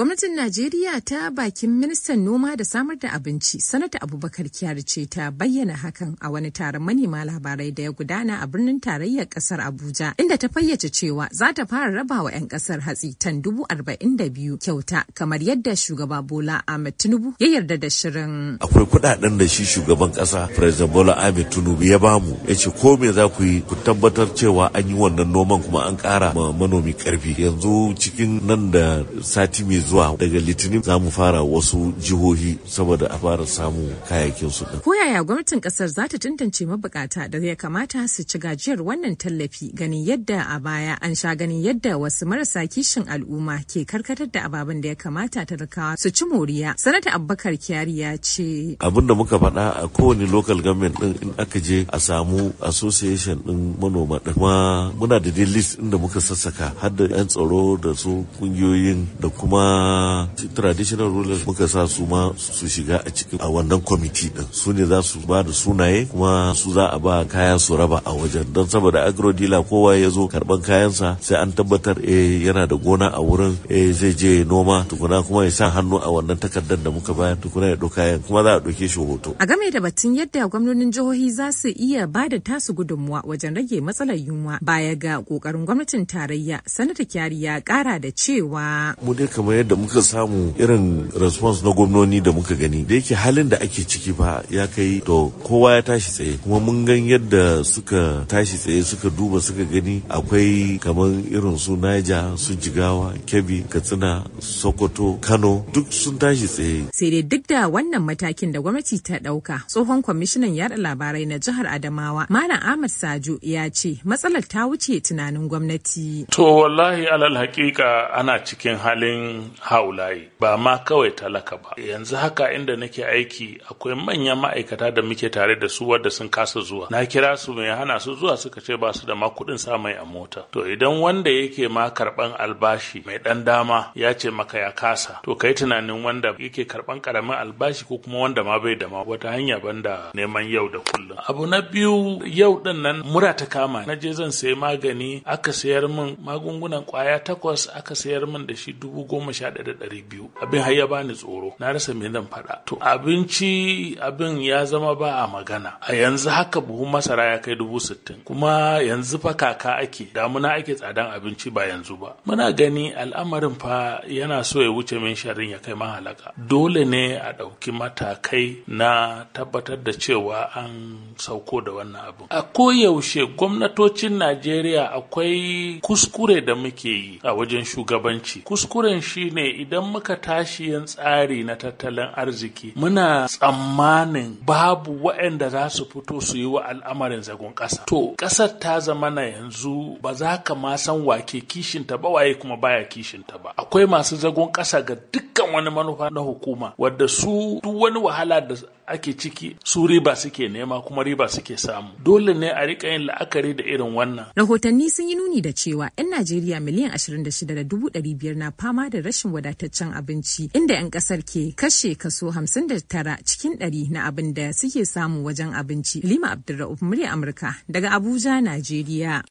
Gwamnatin Najeriya ta bakin ministan noma da samar da abinci sanata Abubakar Kyari ce ta bayyana hakan a wani taron manema labarai da ya gudana a birnin tarayyar ƙasar Abuja inda ta fayyace cewa za ta fara raba wa 'yan ƙasar hatsi tan dubu arba'in da biyu kyauta kamar yadda shugaba Bola Ahmed Tinubu ya yarda da shirin. Akwai kuɗaɗen da shi shugaban ƙasa President Bola Ahmed Tinubu ya ba mu ya ce ko me za ku yi ku tabbatar cewa an yi wannan noman kuma an ƙara ma manomi ƙarfi yanzu cikin nan da sati mai zuwa daga litinin za mu fara wasu jihohi saboda a fara samu kayayyakin su Ko yaya gwamnatin ƙasar za ta tantance mabukata da ya kamata su ci gajiyar wannan tallafi ganin yadda a baya an sha ganin yadda wasu marasa kishin al'umma ke karkatar da ababen da ya kamata talakawa su ci moriya. Sanata Abubakar Kyari ya ce. Abin da muka faɗa a kowane local government din in aka je a samu association din manoma din kuma muna da dai list inda muka sassaka har da 'yan tsaro da su ƙungiyoyin da kuma traditional rulers muka sa su ma su shiga a cikin a wannan kwamiti din su ne za su ba da sunaye kuma su za a ba kaya su raba a wajen don saboda agro dealer kowa ya zo karɓan kayansa sai an tabbatar eh yana da gona a wurin eh zai je noma tukuna kuma ya sa hannu a wannan takardar da muka bayar tukuna ya ɗauka kayan kuma za a ɗauke shi hoto. A game da batun yadda gwamnonin jihohi za su iya ba da tasu gudunmuwa wajen rage matsalar yunwa baya ga ƙoƙarin gwamnatin tarayya sanata kyari ya kara da cewa. Mu dai kamar yadda muka samu irin response na gwamnoni da muka gani da yake halin da ake ciki ba ya kai to kowa ya tashi tsaye kuma mun gan yadda suka tashi tsaye suka duba suka gani akwai kamar irin su Niger su Jigawa Kebbi Katsina Sokoto Kano duk sun tashi tsaye. Sai dai duk da wannan matakin da gwamnati ta ɗauka tsohon kwamishinan yada labarai na jihar Adamawa Malam Ahmad Sajo ya ce matsalar ta wuce tunanin gwamnati. To wallahi alal hakika ana cikin halin haulayi ba ma kawai talaka ba. Yanzu haka inda nake aiki akwai manyan ma'aikata da muke tare da su wadda sun kasa zuwa. Na kira su mai hana su zuwa suka ce ba su da ma kuɗin sa mai a mota. To idan wanda yake ma karɓan albashi mai dan dama ya ce maka ya kasa to kai tunanin wanda yake karɓan ƙaramin albashi ko kuma wanda ma bai da ma wata hanya banda neman yau da kullum. Abu na biyu yau ɗin nan mura ta kama na je zan sayi magani aka sayar min magungunan ƙwaya takwas aka sayar min da shi dubu goma sha ɗaya ɗari biyu. Abin har ya bani tsoro. Na rasa me zan faɗa. To abinci abin ya zama ba a magana. A yanzu haka buhun masara ya kai dubu sittin. Kuma yanzu fa kaka ake. Damuna ake tsadan abinci ba yanzu ba. Muna gani al'amarin fa yana so ya wuce min sharin ya kai mahalaka. Dole ne a ɗauki matakai na tabbatar da cewa an sauko da wannan abin. A koyaushe gwamnatocin najeriya akwai kuskure da muke yi a wajen shugabanci. Kuskuren shine idan muka tashi yin tsari na tattalin arziki muna tsammanin babu waɗanda za su fito su yi wa al'amarin zagon ƙasa. To ƙasar ta zama na yanzu ba za ka ma san wake kishinta ba waye kuma baya kishinta ba. Akwai masu zagon ƙasa ga dukkan wani manufa na hukuma wadda su duk wani wahala da ake ciki su riba suke nema kuma riba suke samu. Dole ne a riƙa yin la'akari da irin wannan. Rahotanni sun yi nuni da cewa 'yan najeriya miliyan 26,500 na fama da rashin wadataccen abinci inda 'yan ƙasar ke kashe kaso 59 cikin 100 na abin da suke samu wajen abinci. Lima abdulra'uf murya amurka daga abuja najeriya.